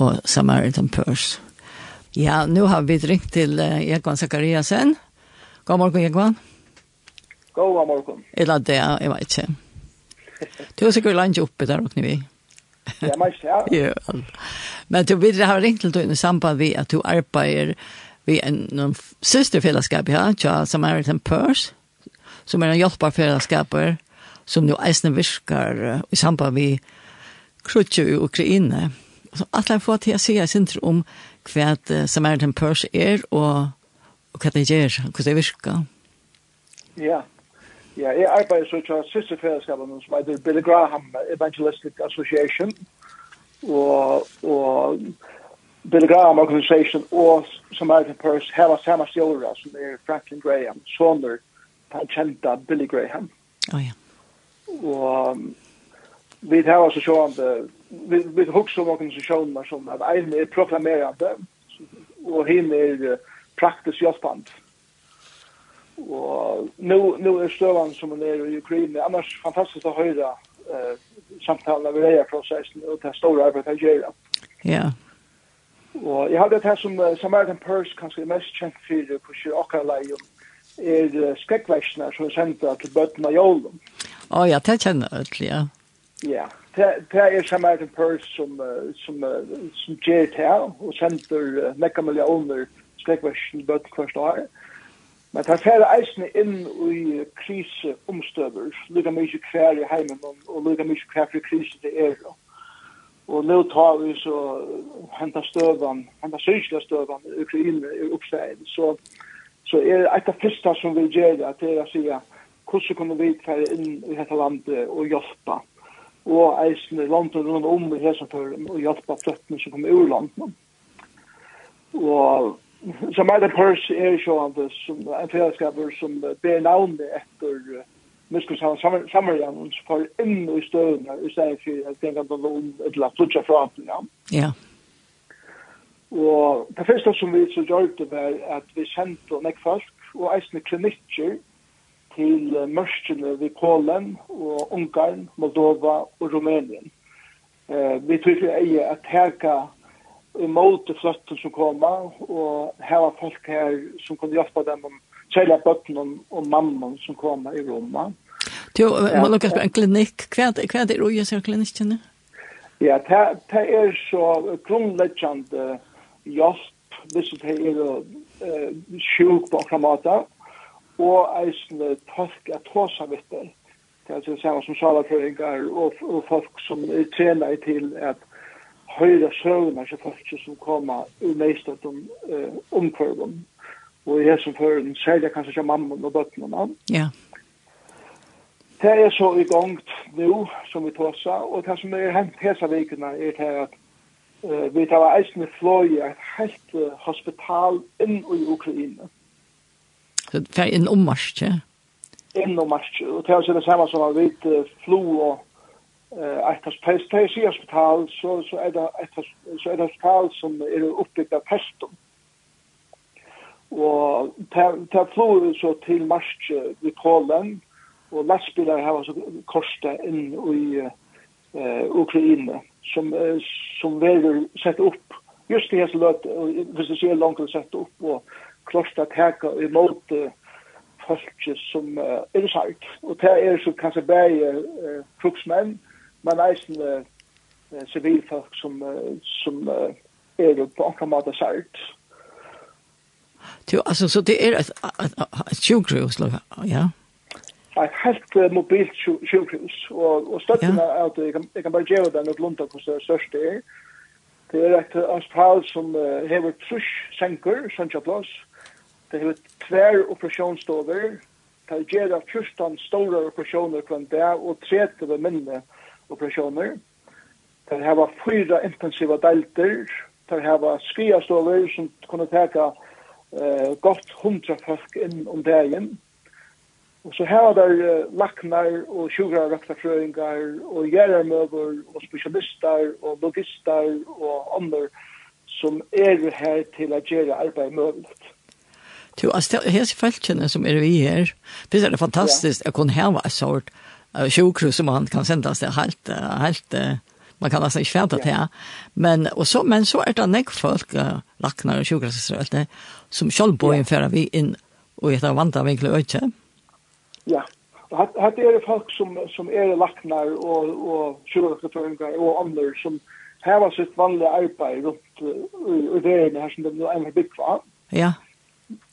og Samaritan Purse. Ja, nu har vi ringt till uh, Egon Zakariasen. God morgon Egon. God morgon. Eller det, jeg vet ikke. Du har sikkert landet uppe där och ni vi. Ja, men ja. ja. Men du vil ha ringt til deg i samband med att du arbeider vid en, en systerfällskap här, ja, Samaritan Purse, som är en hjälparfällskap som nu eisne virkar i samband med krutje i Ukraina. Ja. Så at jeg får til å si sin synes om hva Samaritan Purse er, og, og hva det gjør, hva det virker. Ja, ja jeg arbeider så til sisterfellesskapen som heter Billy Graham Evangelistic Association, og, og Billy Graham Organization og Samaritan Purse har samme stjåra som er Franklin Graham, soner, den kjenta Billy Graham. Oh, ja. Og um, vi har så sjående vi vi hugsa om organisationer som att en är proklamerande och hin är praktiskt hjälpant. Och nu nu är stövan som den är i Ukraina annars fantastiskt att höra eh samtal över det här processen och det stora arbetet att göra. Ja. Och jag hade det här som uh, Samaritan Purse kanske mest känt för på Sjöakalaj och är skräckväxterna som är sända till bötterna i Ålum. Ja, ja, det känner jag, ja. Ja, det er samarbeid en pørs som, som, som gjør det her, og sender uh, nekka millioner slekversjon bøtt hvert år. Men det er færre eisene inn i kriseomstøver, lukka mykje kvær i heimen, og lukka mykje kvær for krise det er. Og nå tar vi så henta støvan, henta sykla støvan, i Ukraina i oppstein, så, så er det et av fyrsta som vil gjøre det, det er å si, hvordan kommer vi inn i dette landet og hjelpa? og eisen landet rundt om i Hesentøren og hjelpa fløttene som kom ur landet. Og som er det pers er sjående som en fredagskaper som ber navnet etter uh, Muskelsan Samarjanen som får inn i støvnene i stedet for at den kan ta om et eller flutja fra Ja. ja. Og det første som vi så gjør det var at vi sendte nekk folk og eisne klinikker til mørkene ved Polen og Ungarn, Moldova og Rumænien. Eh, vi tror ikke at her kan måte fløtten som kommer, og her var folk her som kunne hjelpe dem om kjære bøtten og mamman som kommer i Roma. Du, må du lukke på en klinikk. Hva er det er roja som klinikkene? Ja, det er så grunnleggjende hjelp hvis det er sjuk på akkurat måte og eisne tolk at tåsa vittar. Det er det samme som salaprøvingar og, og folk som er trena i til at høyre søvnar til folk som koma ur meistat om uh, omkvarvum. Og i hesson føren særlig kanskje til mamma og bøtnena. Ja. Det er så i gang nu som vi tåsa, og det som er hent hesa vikene er til at uh, vi tar eisne fløy et helt uh, hospital inn i Ukraina. Mm Så det er En om mars. Inn om og det er også det samme som man vet, flo og etter pest, det er sier hospital, så, så är det etter, så är det hospital som är uppbyggt av pestum. Och ta ta flo så till marsch i Polen, och lastbilar har så kosta in i uh, Ukraina, som, uh, som väl sett upp, just det här så låt hvis det sier långt sett upp, og klart at heka i måte folk som uh, er sagt. Og det er så kanskje bare uh, kruksmenn, men eisen uh, sivilfolk som, uh, som uh, er på andre måte sagt. Jo, altså, så det er et, et, et sjukhus, ja? Et helt uh, mobilt sjukhus, og, og støttene ja. er at jeg kan, jeg kan bare gjøre den et lunta hvordan det største er. Det er et hospital som uh, hever trusk senker, Sancha Plass, Det er tver operasjonsstover, det er gjerne 14 store operasjoner kvann det, og 30 minne operasjoner. Det er hava fyra intensiva delter, det er hava skriastover som kunne teka eh, godt hundra folk inn om dagen. Og så hava der eh, laknar og sjugrarøktarfrøyngar og gjerarmøver og spesialister og logister og andre som er her til å gjøre arbeid møvligt. Jo, altså, hese feltene som er vi her, det er fantastisk at kunne hava et sort sjukhus som man kan sendas til helt, helt man kan nesten ikke fjerde til her. Men, og så, men så er det nek folk, uh, laknar og sjukhus og alt det, som selv bor inn før vi inn og etter vandre vinkler og ikke. Ja, og her er det folk som, som er laknar og, og sjukhusføringer og andre som hava sitt vanlige arbeid rundt i det her som de er bygd Ja.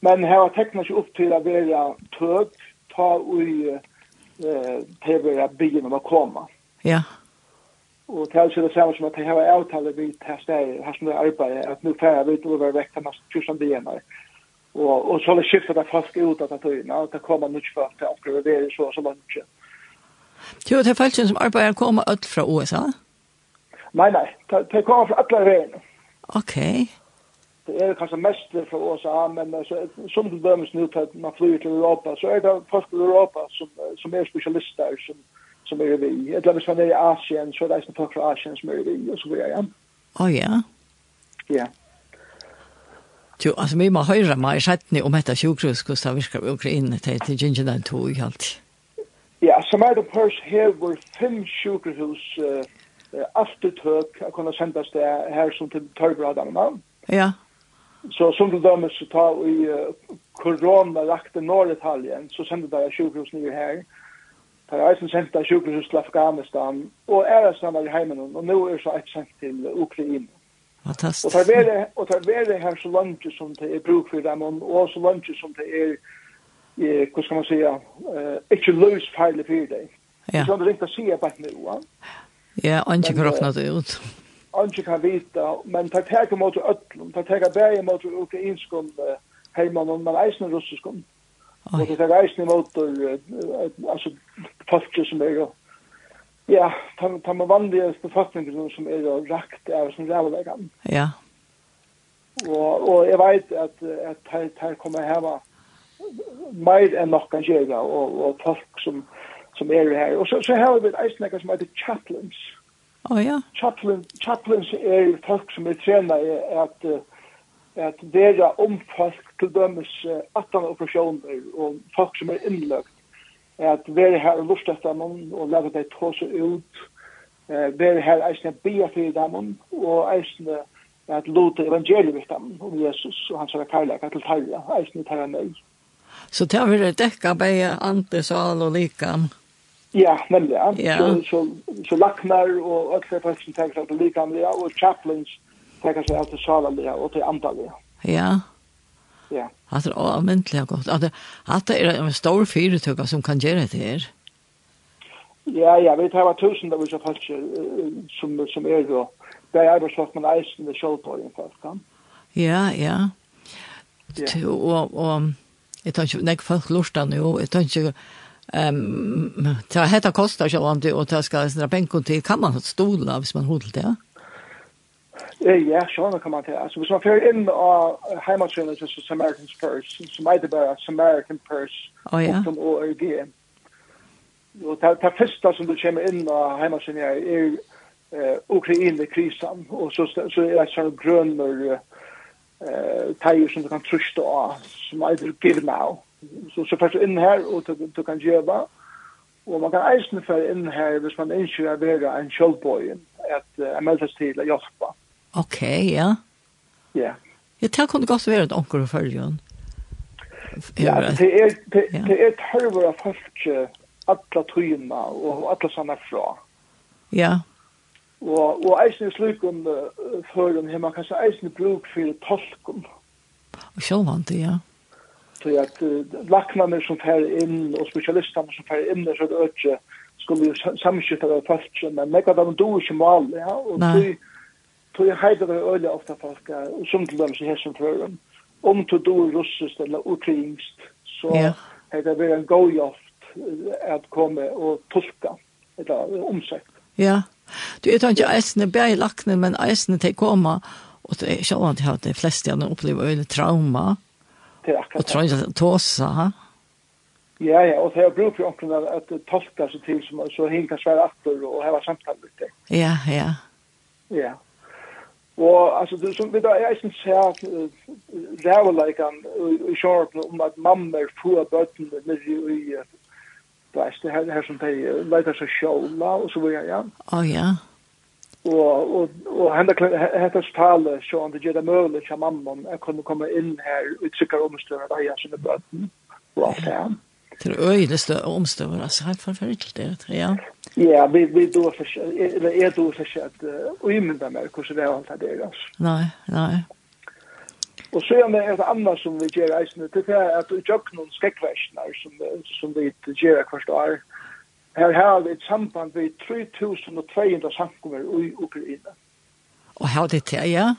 Men her var teknisk opp til å være tøk, ta ui eh, til å være byen om å komme. Ja. Og det er ikke det samme som at jeg har avtale vi her steg, her som det arbeidet, at nå færre vi til å være vekk til mest 1000 byener. Og, og så har det skiftet at folk ut av tøyene, og det kommer nok for at det akkurat er så og så langt. Jo, det er folk som arbeider kommer ut fra USA? Nei, nei, det kommer fra alle veiene. Okej. Okay det er kanskje mest fra USA, men så, som du dømes nå til at man flyr til Europa, så er det folk i Europa som, som er spesialister som, som er vi. Et eller annet man er i Asien, så er det eisen folk fra Asien som er vi, og så videre, ja. Å ja? Ja. Jo, altså, vi må høre meg i settene om etter sjukhus, hvordan det virker i Ukraina til, til Gingen den to i alt. Ja, som er det pers her hvor fem sjukhus uh, aftertøk kan sendes det her som til Tørgradene. Ja. Ja Så som du dömer så tar i uh, korona rakte Norritalien så sände där sjukhus ner här. Per Eisen sände sjukhus till Afghanistan och är det samma i hemmen och nu är så ett sänt till Ukraina. Fantastiskt. Och tar vare och tar vare här så långt som det är bruk för dem och så långt som det är eh hur ska man säga eh inte lose file för dig. Ja. Så det rätta se på nu. Ja, inte det ut. Anki kan vita, men tar teka mot öllum, tar teka bæja mot ukrainskum heimann, men eisen russiskum. Og det tar eisen mot, altså, folk som er, jo, ja, tar man vanlige befolkninger som er jo rakt av som rævlegan. Ja. Og, og jeg vet at, at her, her kommer heva mer enn nok kan gjøre, og, og folk som, som er her. Og så, så har vi et eisen som heter chaplains. Oh, ja. Chaplain, chaplains er folk som er trena i at, at vera om folk til dømes 18 operasjoner og folk som er innløgt. At vera her og lust etter dem og lave deg tåse ut. Uh, vera her eisne bia til dem og eisne at lute evangeliet vitt dem om Jesus og hans kærleika til tarja, eisne tarja nei. Så det har vært dekka beie ante sal og likam. Ja, men ja. ja. Så, så, så Lackner og alle folk som tenker seg til likamlige, og chaplains tenker seg til salalige og til antallige. Ja. Ja. Hatt er avmyndelig godt. det er en stor fyretøkker som kan gjøre det her. Ja, ja, vi tar var tusen av disse folk som, som er jo. Det er arbeidsfolk, sånn eisen ved kjølpåring folk, Ja, Ja, ja. Ja. Og, og jeg tar ikke, når folk lortar nå, jeg tar ikke, Um, det här kostar sig om det och det ska sina bänkor till. Kan man stola hvis man hodlar det? Eh Ja, sånn kan man til. Altså, hvis man fører inn av heimatsønner til Samaritan's Purse, som er det bare Samaritan Purse, oh, ja. punktum ORG. Og det, det første som du kommer inn av heimatsønner er eh, Ukraina krisen og så, så er det sånn grønner eh, teier som du kan truste av, som er det Give Now så så fast in här och du kan göra och man kan eisen för in här hvis man inte är vara en shellboy at uh, anmäla sig till att hjälpa. Okej, okay, ja. Ja. Jag tar kunde gott vara ett onkel och följon. Ja, det är det det är tarvar av folk alla tryna och alla såna fra. Ja. Og og eisen är slik om uh, førum hemma kanskje eisen bruk fyrir tolkum. Og sjálvandi, ja. Så at uh, lacknarna som fer inn, og spesialistene som fer inn, där så det ikke skulle ju samskifta det fast men meg av dem do ikke mal ja og så så jag hade det øyne ofte folk, ja, og som til dem så här som för dem om to do russisk eller ukrainskt så er det vært en go joft at komme og tolka eller omsett. ja. Du vet ikke, eisene äsna i lacknar men äsna till komma og det är själva att de flesta har opplever øyne trauma til akkurat. Og tror jeg tåsa, ha? Ja, ja, og det er bruk for omkring at det tolkar seg til som så helt kan svære atter og heva samtaler til. Ja, ja. Ja. Og altså, det som vi da, jeg synes her, ræveleikene i sjåren om at mammer får bøttene nere i det er det her, her som de leiter seg sjåla, og så var jeg, ja. Å, ja og og og henda hetta tale sjón det gera møgulig hjá mamman at kunna koma inn her og trykkar omstøðar av hjá sine bøtten og alt det her. Det er øyneste omstøver, altså helt forferdelig det, ja. Ja, vi, vi då for, eller er då for seg at uimynda meg hvordan det er alt det er, altså. Nei, nei. Og så er det et annet som vi gjør eisene, det er at jøknun skrekkversjoner som, som vi gjør hvert år, mm Her har vi et samband ved 3200 samkommer i Ukraina. Og her det til, ja?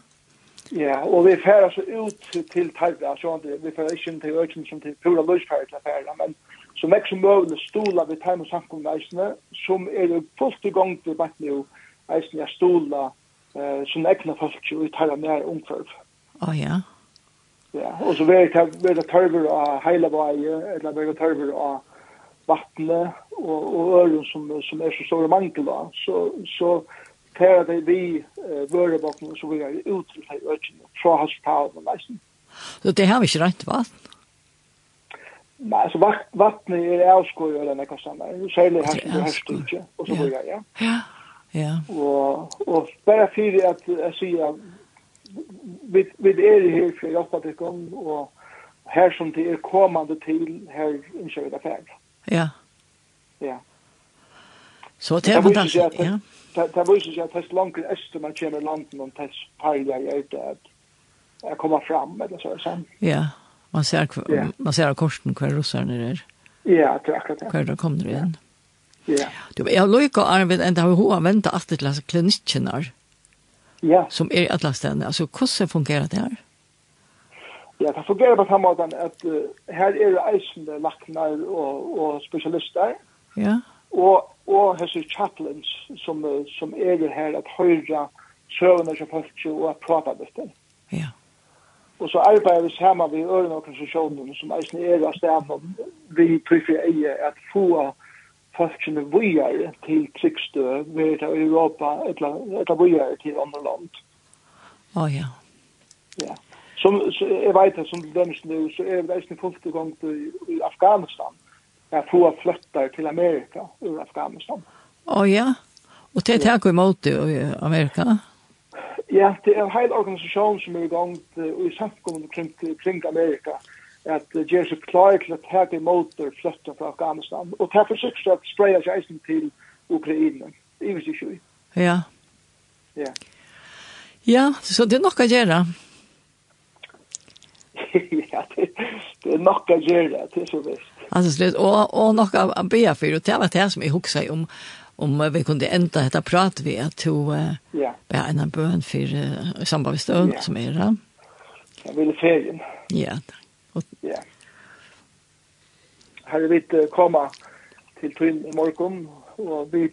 Ja, og vi færer så ut til Tarra, så vi færer ikke til Økjen som til pura løsfærer til færer, men som ikke som mulig stola ved Taiva og samkommer eisene, som er jo fullt i gang til bare nå eisene jeg stola eh, som egna folk i Tarra mer omkvarv. Å oh, ja? Ja, og så vil jeg tørver av heile vei, eller vil jeg tørver av vattnet og, og øren som, som er så store mangel da, så, så tar det vi uh, vørebakken som vi er ut til de økene fra hospitalen og leisen. Så det har vi ikke rett vatten? Nei, altså vattnet er avskåret eller nekka sammen. Særlig her som du hørste ikke, og så videre, ja. Ja, ja. Og, og bare fyrir at jeg sier vi, vi er her for å hjelpe dere, og her som det er kommande til, her innskjører det ferdig. Ja. Ja. Så det er fantastisk, ja. Det viser seg at det er langt øst man kommer landen om det parler jeg ut at jeg kommer fram, eller så er sånn. Ja, man ser, man ser av korsen hver russerne er. Ja, det er akkurat det. Hver da kommer inn. igjen. Ja. Du, jeg har lykke og Arvid, enda har hun ventet alltid til klinikkene, ja. som er i alle stedene. Altså, hvordan fungerer det her? Ja. Ja, det fungerer på samme måte at uh, her er det eisende laknar og, og spesialister. Ja. Og, og hese chaplains som, som er her at høyre søvende som folk og at prata med dem. Ja. Og så arbeider vi sammen med ørene organisasjonene som eisende er av stedet vi prøver eie at få folkene vujar til tryggstø ved Europa, eller vujar til andre land. Å oh, ja. Ja. Som, så, jeg vet som det dømes nu, så er det ikke fullt i gang i Afghanistan. Jeg tror jeg till til Amerika ur Afghanistan. Å oh, ja, og det er takk imot i Amerika? Ja, det er en hel organisasjon som er i gang i samfunnet kring, kring Amerika at uh, gjør seg klar til å ta imot flytta fra Afghanistan. Og det er forsøkt at spreia seg eisen til Ukraina. I hvis. Ja. Ja. Ja, så det er nok å gjøre. Ja. det, det er nok å gjøre det, det er så visst. Altså, slett, og, og nok å be for, og det var det som jeg husker om, om vi kunde enda detta prat vi att to ja ja en av bön för uh, samband med stön ja. som är det. Jag vill ferien. Ja. Och, ja. Här vi vill komma till tryn i morgon och vi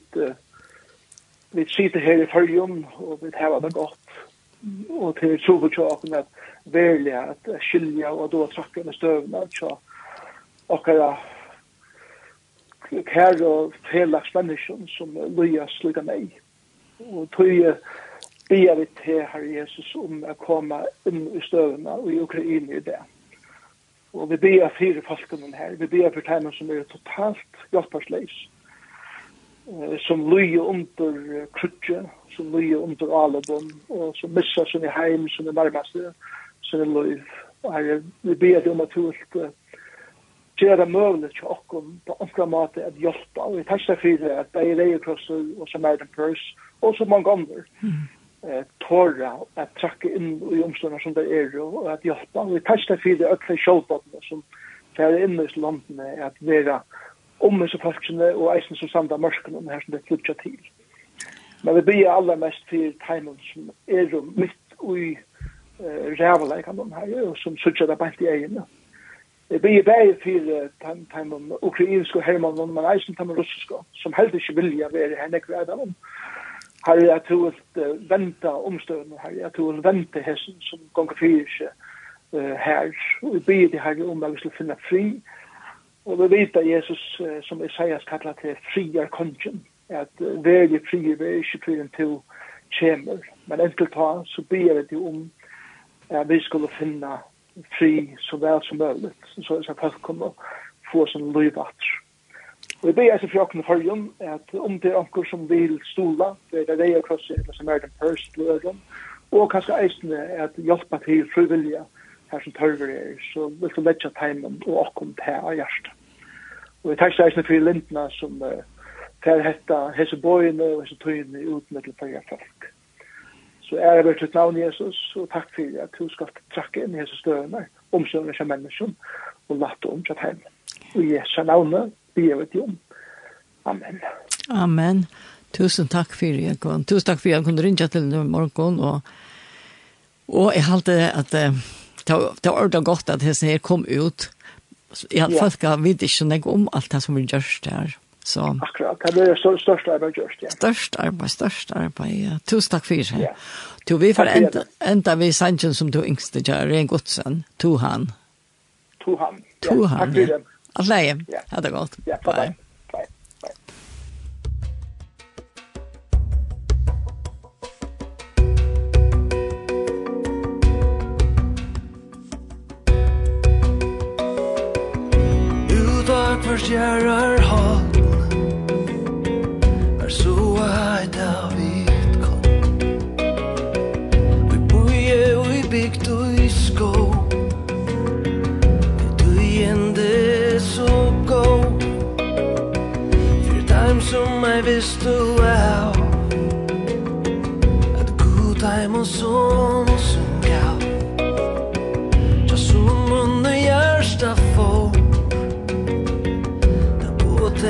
vi sitter här i Färjum och vi har det gott og til tro på tjåken at velja at skilja og då trakka med støvna tja okkara kær og felags menneskjon som loja slika meg og tøye bia vi til Herre Jesus om å komme inn i støvna og i Ukraina i det og vi bia fire falkonen her vi bia for tegnen som er totalt hjelparsleis som løye under krutje, som løye under alebom, og som missa sin heim, sin nærmeste, sin løyv. Og her vi ber det om at hult gjøre mulig til okkom på andre måte at hjelpa, og vi tar seg fyrir at det er leiekrosser og Samaritan Purse, og så mange andre, eh, tåra at trakke inn i omstående som det er, og at hjelpa, og vi tar seg fyrir at det er sjålbottene som fer inn i landene, at vera om disse folkene og eisen som samt av mørken om her som det flytter til. Men vi blir aller mest til teimen som er midt ui uh, rævleikene om her og som sutja det bant i egene. Vi blir bare til teimen ukrainske og hermannen, men eisen teimen russiske, som helst ikke vilja være her nekker er dem om. Her er jeg til å vente omstøvende, her jeg til å vente hessen som gonger fyrir seg her. Og vi blir til her om jeg vil finne fri, Og vi vet at Jesus, som Isaias kallar til friar kongen, at verje frier vi ikke frier til kjemer. Men enkelt ta, så ber vi til om at vi skulle finna fri så vel som mulig, så at folk kommer få sånn liv. Og vi ber jeg for åkne forrige, at om det er anker som vil stola, det er det jeg krosser, eller som er den første løden, og kanskje eisene at hjelpa til frivillige, her som tørver er, så vil du letja teimen og okkom til av hjertet. Og vi takk særlig for lintene som uh, tar hetta hese bøyene og hese tøyene ut med til fyrir folk. Så er jeg vært navn Jesus, og takk for at du skal trakke inn i hese støyene, omsøvende seg mennesken, og latte om til teimen. Og Jesu navnet, vi er vet om. Amen. Amen. Tusen takk for det, Tusen takk for at jeg kunne ringe til morgen, og, og jeg halte at... Uh, det var ordentlig godt at hesten her kom ut. I alle fall skal vidt ikke noe om alt det som vi gjør der. Så. Akkurat, det er det største arbeid gjørst, ja. Størst arbeid, størst arbeid, ja. Tusen takk for det. Ja. Du, vi får enda, enda vi sannsyn som du yngste gjør, Ren Godsen, to han. To han, ja. To han, ja. Alle, ja. Ha det godt. Ja, bye. bye. sharer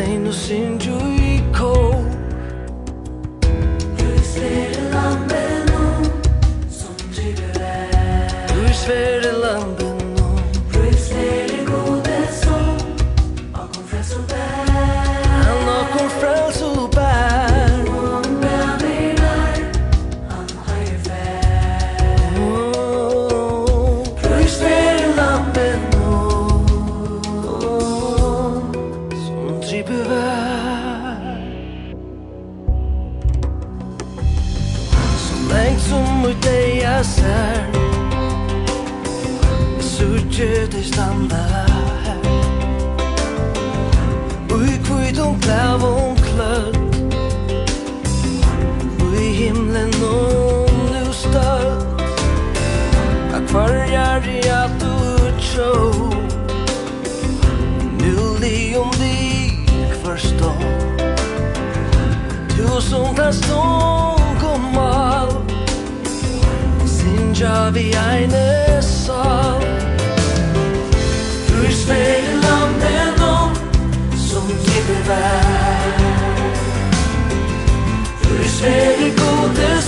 ain't og sin to sutje te standa Ui kvui don klav on klöt Ui himlen on nu stöt kvarjar i at utro Nu li om Du kvarstå Tusen kan stå komma Sinja vi eine sal speglar med någon som klipper värld? Du är svär godes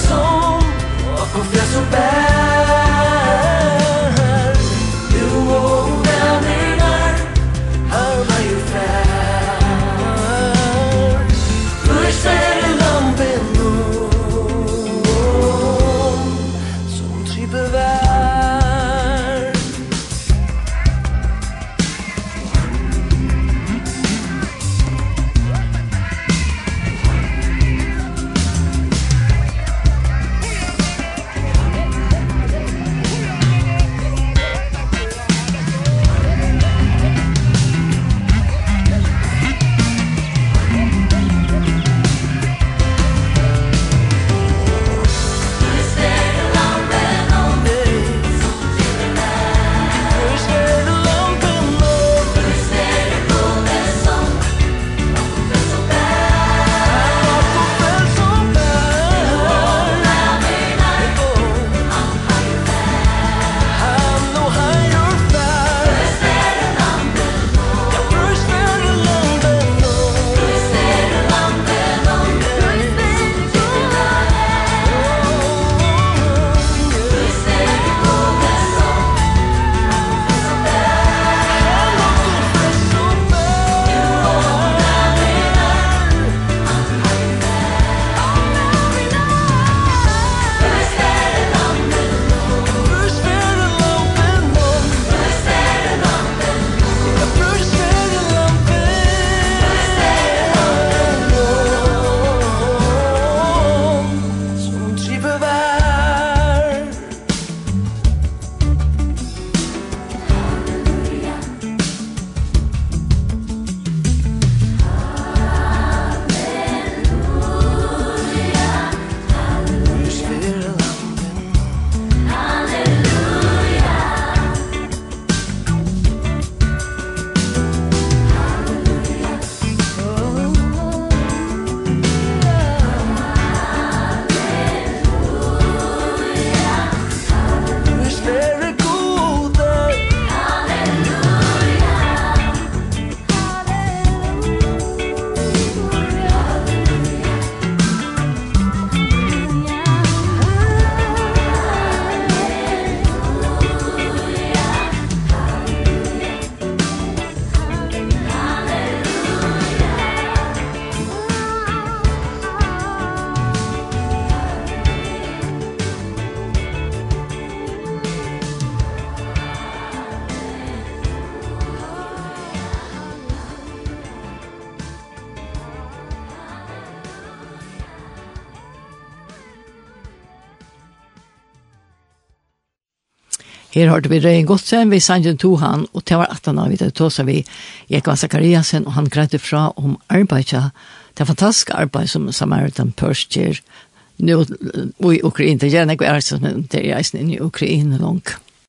Her hørte vi Røyen Godsen, vi sangen to han, og det var at han vi tog oss vi Jekva Zakariasen, og han greide fra om arbeidet. Det er fantastisk arbeid som Samaritan Purse gjør. Nå, i Ukraina, det er ikke er Ukraina, det er i Ukraina, langt.